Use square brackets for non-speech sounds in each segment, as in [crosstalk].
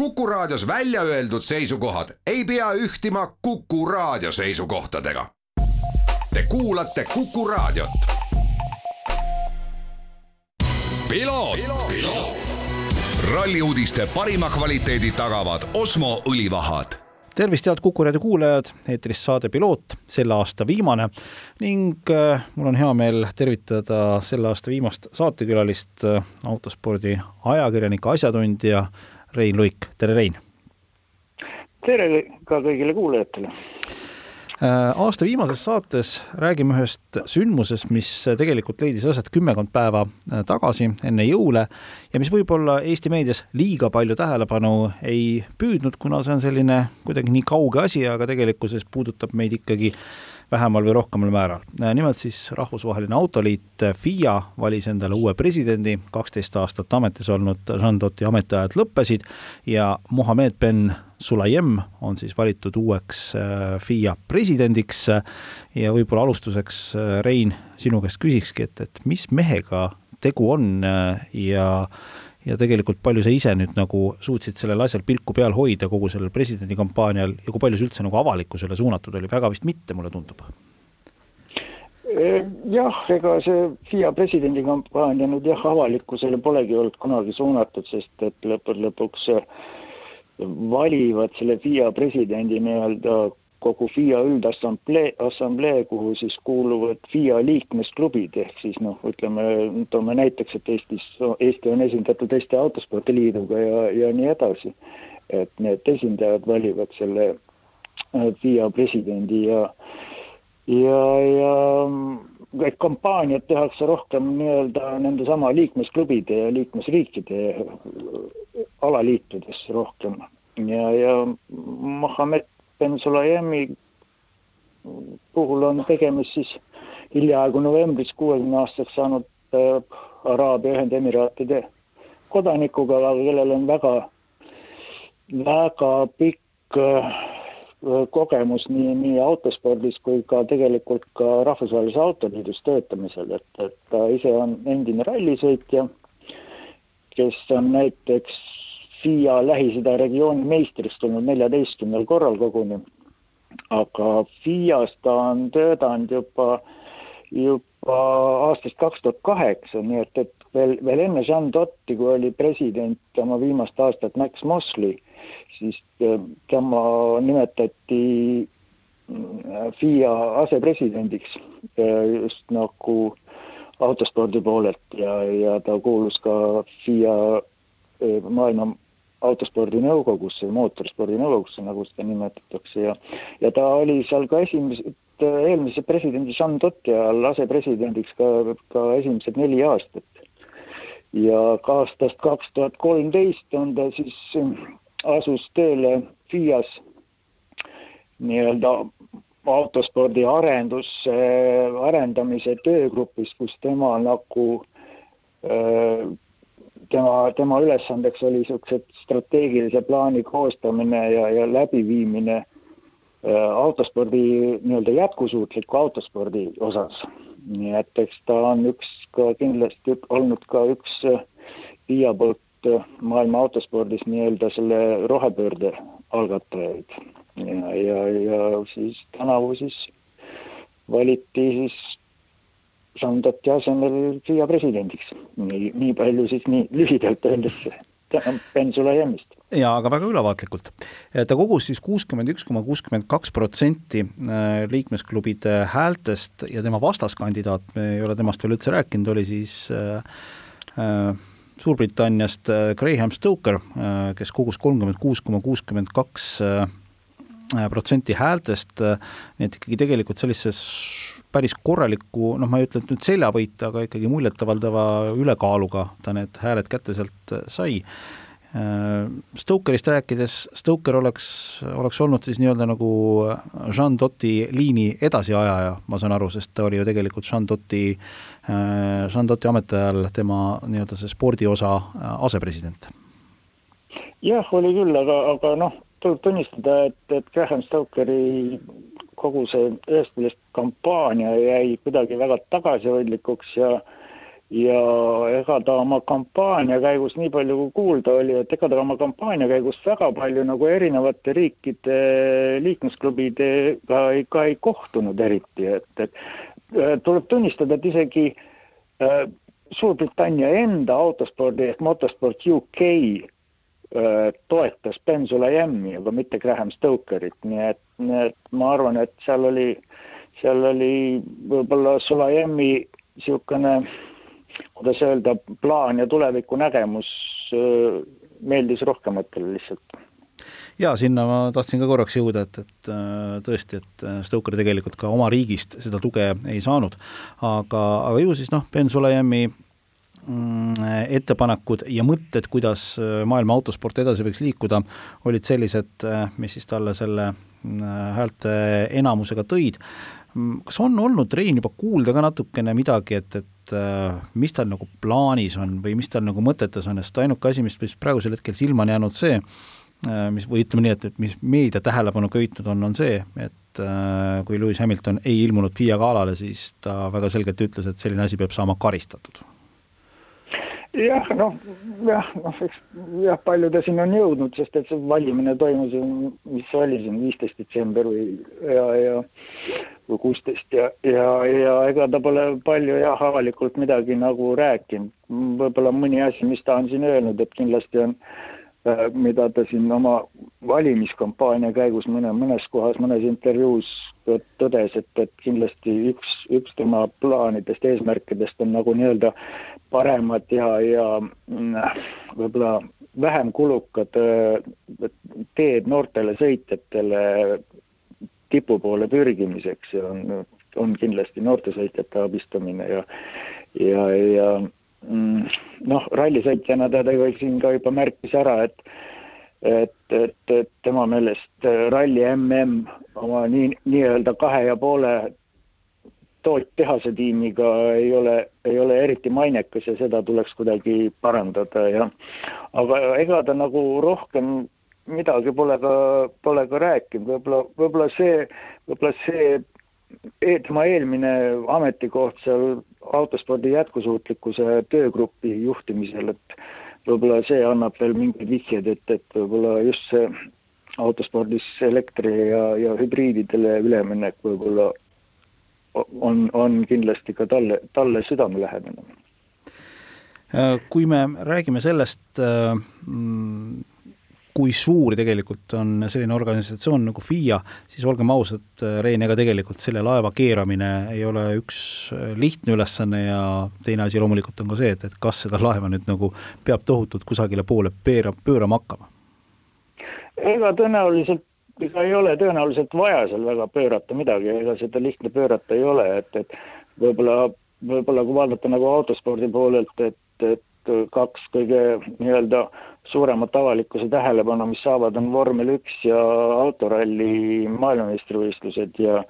Kuku Raadios välja öeldud seisukohad ei pea ühtima Kuku Raadio seisukohtadega. Te kuulate Kuku Raadiot. ralli uudiste parima kvaliteedi tagavad Osmo õlivahad. Tervist, head Kuku raadio kuulajad, eetris saade Piloot, selle aasta viimane. Ning äh, mul on hea meel tervitada selle aasta viimast saatekülalist, äh, autospordi ajakirjanik, asjatundja Rein Luik, tere Rein! tere ka kõigile kuulajatele! Äh, aasta viimases saates räägime ühest sündmusest, mis tegelikult leidis aset kümmekond päeva äh, tagasi enne jõule ja mis võib-olla Eesti meedias liiga palju tähelepanu ei püüdnud, kuna see on selline kuidagi nii kauge asi, aga tegelikkuses puudutab meid ikkagi vähemal või rohkemal määral. Äh, nimelt siis Rahvusvaheline Autoliit FIA valis endale uue presidendi, kaksteist aastat ametis olnud Jean Totti ametiajad lõppesid ja Mohammed Ben Sulayem on siis valitud uueks äh, FIA presidendiks ja võib-olla alustuseks, äh, Rein, sinu käest küsikski, et, et mis mehega tegu on ja ja tegelikult palju sa ise nüüd nagu suutsid sellel asjal pilku peal hoida kogu sellel presidendikampaanial ja kui palju see üldse nagu avalikkusele suunatud oli, väga vist mitte, mulle tundub? jah, ega see FIA presidendikampaania nüüd jah, avalikkusele polegi olnud kunagi suunatud, sest et lõppude lõpuks valivad selle FIA presidendi nii-öelda kogu FIA üldassamblee, assamblee, kuhu siis kuuluvad FIA liikmesklubid, ehk siis noh, ütleme, toome näiteks, et Eestis, Eesti on esindatud Eesti Autospordi Liiduga ja, ja nii edasi. et need esindajad valivad selle äh, FIA presidendi ja, ja, ja et kampaaniat tehakse rohkem nii-öelda nendesama liikmesklubide ja liikmesriikide alaliitudes rohkem. Ja, ja Mohammed Ben Sulayemi puhul on tegemist siis hiljaaegu novembris kuuekümne aastaseks saanud äh, Araabia Ühendemiraatide kodanikuga, kellel on väga, väga pikk äh, kogemus nii, nii autospordis kui ka tegelikult ka Rahvusvahelises Autoliidus töötamisel, et, et ta ise on endine rallisõitja, kes on näiteks FIA Lähis-Ida regiooni meistriks tulnud neljateistkümnel korral koguni. aga FIA-s ta on töötanud juba, juba aastast kaks tuhat kaheksa, nii et, et veel, veel enne Jean Dotti, kui oli president oma viimast aastat Max Mosley, siis äh, tema nimetati äh, FIA asepresidendiks äh, just nagu autospordi poolelt ja, ja ta kuulus ka FIA maailma autospordi nõukogusse, mootorspordi nõukogusse, nagu seda nimetatakse ja ja ta oli seal ka esimesed, eelmise presidendi Jean Totti ajal asepresidendiks ka, ka esimesed neli aastat. ja ka aastast kaks tuhat kolmteist on ta siis, asus tööle FIAS nii-öelda autospordi arendus, arendamise töögrupis, kus tema nagu öö, tema, tema ülesandeks oli niisuguse strateegilise plaani koostamine ja, ja läbiviimine äh, autospordi nii-öelda jätkusuutliku autospordi osas. nii et eks ta on üks ka kindlasti olnud ka üks FIA äh, poolt äh, maailma autospordis nii-öelda selle rohepöörde algatajaid ja, ja, ja siis tänavu siis valiti siis Sandati asemel FIA presidendiks. nii, nii palju siis nii lühidalt öeldes Ben Sulayemist. jaa, aga väga ülevaatlikult. ta kogus siis kuuskümmend üks koma kuuskümmend kaks protsenti äh, liikmesklubide häältest ja tema vastaskandidaat, me ei ole temast veel üldse rääkinud, oli siis äh, äh, Suurbritanniast Graham Stoker, kes kogus kolmkümmend kuus koma kuuskümmend kaks Äh, protsenti häältest, äh, nii et ikkagi tegelikult sellises päris korraliku, noh, ma ei ütle, et nüüd seljavõite, aga ikkagi muljetavaldava ülekaaluga ta need hääled kätte sealt äh, sai. Stokerist rääkides, Stoker oleks, oleks olnud siis nii-öelda nagu Jean Dotti liini edasiajaja, ma saan aru, sest ta oli ju tegelikult Jean Dotti, Jean Dotti ametiajal tema nii-öelda see spordiosa asepresident. jah, oli küll, aga, aga noh, tuleb tunnistada, et, et Graham Stokeri kogu see ühest küljest kampaania jäi kuidagi väga tagasihoidlikuks ja ja ega ta oma kampaania käigus, nii palju kui kuulda oli, et ega ta oma kampaania käigus väga palju nagu erinevate riikide liikmesklubidega ei, ka ei kohtunud eriti, et, et äh, tuleb tunnistada, et isegi äh, Suurbritannia enda autospordi ehk Motorsport UK toetas Ben Sulayemi, aga mitte Graham Stokerit, nii et, nii et ma arvan, et seal oli, seal oli võib-olla Sulayemi niisugune kuidas öelda, plaan ja tulevikunägemus meeldis rohkematele lihtsalt. Jaa, sinna ma tahtsin ka korraks jõuda, et, et tõesti, et Stoker tegelikult ka oma riigist seda tuge ei saanud, aga, aga ju siis noh, Ben Sulayemi mm, ettepanekud ja mõtted, kuidas maailma autosport edasi võiks liikuda, olid sellised, mis siis talle selle häälte enamusega tõid. Mm, kas on olnud, Rein, juba kuulda ka natukene midagi, et, et äh, mis tal nagu plaanis on või mis tal nagu mõtetes on, sest ainuke asi, mis, mis praegusel hetkel silma on jäänud see, äh, mis, või ütleme nii, et, et mis meedia tähelepanu köitnud on, on see, et äh, kui Lewis Hamilton ei ilmunud FIA galale, siis ta väga selgelt ütles, et selline asi peab saama karistatud jah, noh, jah, noh, eks jah, palju ta sinna on jõudnud, sest et see valimine toimus ju, mis oli siin viisteist detsember või ja, ja või kuusteist ja, ja, ja ega ta pole palju jah, avalikult midagi nagu rääkinud. võib-olla mõni asi, mis ta on siin öelnud, et kindlasti on äh, mida ta siin oma valimiskampaania käigus mõne, mõnes kohas, mõnes intervjuus tõdes, et, et kindlasti üks, üks tema plaanidest, eesmärkidest on nagu nii-öelda paremad ja, ja mm, võib-olla vähem kulukad äh, teed noortele sõitjatele tipu poole pürgimiseks. Ja on, on kindlasti noortesõitjate abistamine ja ja, ja noh, rallisõitjana ta tegelikult siin ka juba märkis ära, et et, et, et tema meelest ralli mm oma nii, nii-öelda kahe ja poole toottehase tiimiga ei ole, ei ole eriti mainekas ja seda tuleks kuidagi parandada ja aga ega ta nagu rohkem midagi pole ka, pole ka rääkinud, võib-olla, võib-olla see, võib-olla see tema eelmine ametikoht seal autospordi jätkusuutlikkuse töögrupi juhtimisel, et võib-olla see annab veel mingeid vihjeid, et, et võib-olla just see autospordis elektri ja, ja hübriididele üleminek võib-olla on, on kindlasti ka talle, talle südamelähedane. Äh, kui me räägime sellest, äh, mm, kui suur tegelikult on selline organisatsioon nagu FIA, siis olgem ausad, Rein, ega tegelikult selle laeva keeramine ei ole üks lihtne ülesanne ja teine asi loomulikult on ka see, et, et kas seda laeva nüüd nagu peab tohutult kusagile poole pööra, pöörama hakkama? ega tõenäoliselt ega ei ole tõenäoliselt vaja seal väga pöörata midagi, ega seda lihtne pöörata ei ole, et, et võib-olla, võib-olla kui vaadata nagu autospordi poolelt, et, et kaks kõige nii-öelda suuremat avalikkuse tähelepanu, mis saavad, on vormel üks ja autoralli maailmameistrivõistlused ja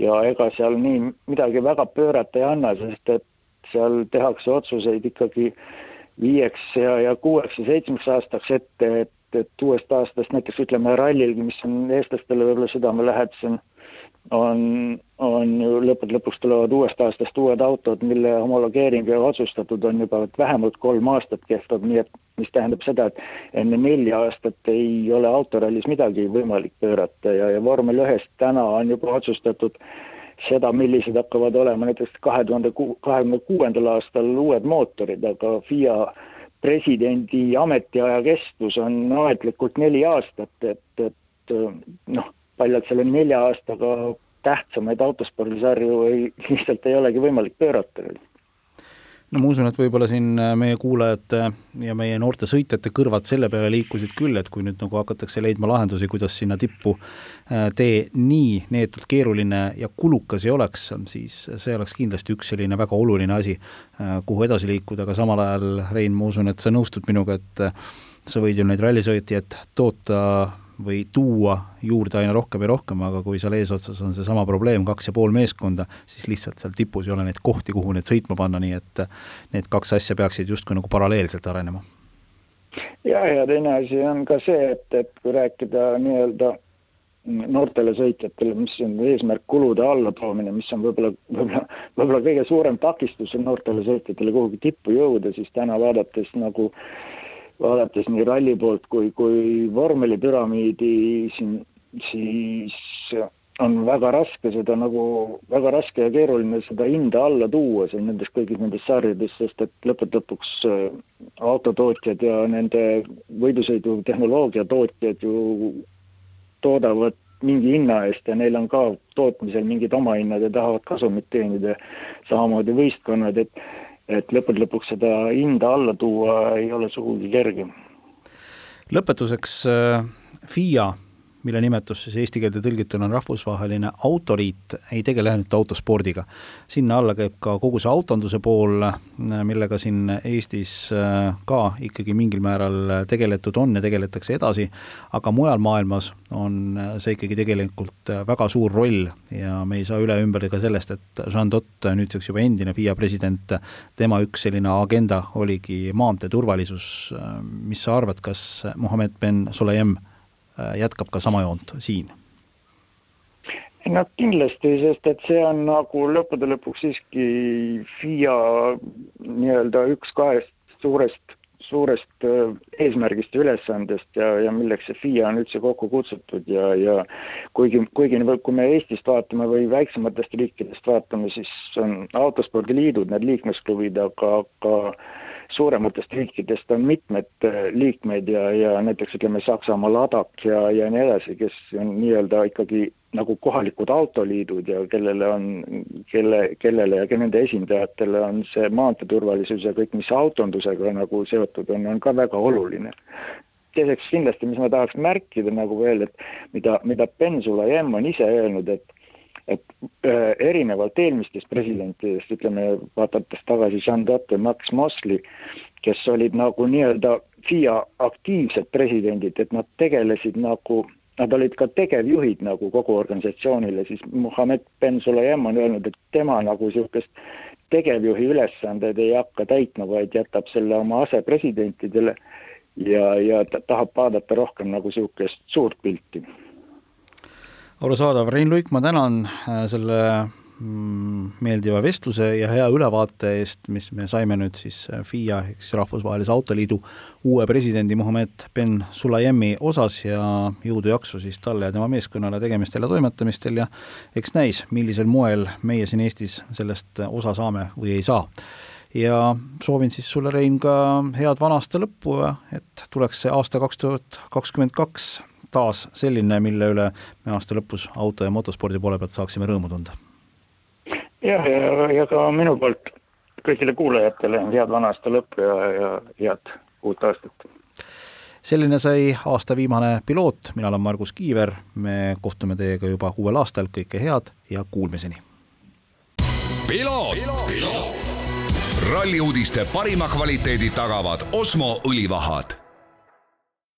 ja ega seal nii midagi väga pöörata ei anna, sest et seal tehakse otsuseid ikkagi viieks ja, ja kuueks ja seitsmeks aastaks ette, et et, uuest aastast näiteks ütleme rallilgi, mis on eestlastele võib-olla südamelähedasem, on, on ju lõppude lõpuks tulevad uuest aastast uued autod, mille homologeering ja otsustatud on juba vähemalt kolm aastat kehvad, nii et mis tähendab seda, et enne nelja aastat ei ole autorallis midagi võimalik pöörata ja, ja vormel ühes täna on juba otsustatud seda, millised hakkavad olema näiteks kahe tuhande kahekümne kuuendal aastal uued mootorid, aga FIA presidendi ametiaja kestus on ametlikult neli aastat, et, et noh, paljalt selle nelja aastaga tähtsamaid autospordisarju ei, [laughs] lihtsalt ei olegi võimalik pöörata no ma usun, et võib-olla siin äh, meie kuulajate ja meie noorte sõitjate kõrvad selle peale liikusid küll, et kui nüüd nagu hakatakse leidma lahendusi, kuidas sinna tippu äh, tee nii neetult keeruline ja kulukas ei oleks, siis see oleks kindlasti üks selline väga oluline asi, äh, kuhu edasi liikuda, aga samal ajal, Rein, ma usun, et sa nõustud minuga, et sa võid ju neid rallisõitjaid toota või tuua juurde aina rohkem ja rohkem, aga kui seal eesotsas on seesama probleem, kaks ja pool meeskonda, siis lihtsalt seal tipus ei ole neid kohti, kuhu need sõitma panna, nii et need kaks asja peaksid justkui nagu paralleelselt arenema. ja, ja teine asi on ka see, et, et kui rääkida nii-öelda noortele sõitjatele, mis on eesmärk kulude allatoomine, mis on võib-olla, võib-olla, võib-olla kõige suurem takistus on noortele sõitjatele kuhugi tippu jõuda, siis täna vaadates nagu, vaadates nii ralli poolt kui, kui vormelipüramiidi siin, siis on väga raske seda nagu, väga raske ja keeruline seda hinda alla tuua siin nendes kõigis nendes sarjades, sest et lõppude lõpuks äh, autotootjad ja nende võidusõidutehnoloogia tootjad ju toodavad mingi hinna eest ja neil on ka tootmisel mingid omahinnad ja tahavad kasumit teenida, samamoodi võistkonnad, et et lõppude lõpuks seda hinda alla tuua ei ole sugugi kerge. lõpetuseks äh, FIA mille nimetus siis eesti keelde tõlgituna on Rahvusvaheline Autoliit, ei tegele ainult autospordiga. sinna alla käib ka kogu see autonduse pool, millega siin Eestis äh, ka ikkagi mingil määral tegeletud on ja tegeletakse edasi, aga mujal maailmas on see ikkagi tegelikult väga suur roll ja me ei saa üle ümber ka sellest, et Jean Dott, nüüdseks juba endine FIA president, tema üks selline agenda oligi maanteeturvalisus, mis sa arvad, kas Mohammed Ben Äh, jätkab ka sama joont siin? no kindlasti, sest et see on nagu lõppude lõpuks siiski FIA nii-öelda üks kahest suurest, suurest äh, eesmärgist ja ülesandest ja, ja milleks see FIA on üldse kokku kutsutud ja, ja kuigi, kuigi kui me Eestist vaatame või väiksematest riikidest vaatame, siis on autospordiliidud, need liikmesklubid, aga, aga suurematest riikidest on mitmed äh, liikmeid ja, ja näiteks ütleme Saksamaal ADAC ja, ja nii edasi, kes on nii-öelda ikkagi nagu kohalikud autoliidud ja kellele on, kelle, kellele ja nende esindajatele on see maanteeturvalisus ja kõik, mis autondusega nagu seotud on, on ka väga oluline. Teiseks kindlasti, mis ma tahaks märkida nagu veel, et mida, mida Ben Sulayem on ise öelnud, et et äh, erinevalt eelmistest presidentidest, ütleme, vaadates tagasi Jean Dott ja Max Mosley, kes olid nagu nii-öelda FIA aktiivsed presidendid, et nad tegelesid nagu, nad olid ka tegevjuhid nagu kogu organisatsioonile, siis Mohammed Ben Sulayem on öelnud, et tema nagu niisugust tegevjuhi ülesandeid ei hakka täitma, vaid jätab selle oma asepresidentidele ja, ja ta tahab vaadata rohkem nagu niisugust suurt pilti arusaadav, Rein Luik, ma tänan äh, selle mm, meeldiva vestluse ja hea ülevaate eest, mis me saime nüüd siis äh, FIA ehk siis Rahvusvahelise Autoliidu uue presidendi Muhamed Ben Sulayemi osas ja jõudu-jaksu siis talle ja tema meeskonnale tegemistel ja toimetamistel. Ja eks näis, millisel moel meie siin Eestis sellest osa saame või ei saa. Ja soovin siis sulle, Rein, ka head vana aasta lõppu ja et tuleks see aasta kaks tuhat kakskümmend kaks taas selline, mille üle me aasta lõpus auto- ja motospordi poole pealt saaksime rõõmu tunda. jah, ja, ja, ja ka minu poolt kõigile kuulajatele head vana aasta lõppu ja, ja head uut aastat. Selline sai aasta viimane piloot, mina olen Margus Kiiver, me kohtume teiega juba uuel aastal, kõike head ja kuulmiseni. ralli uudiste parima kvaliteedi tagavad Osmo õlivahad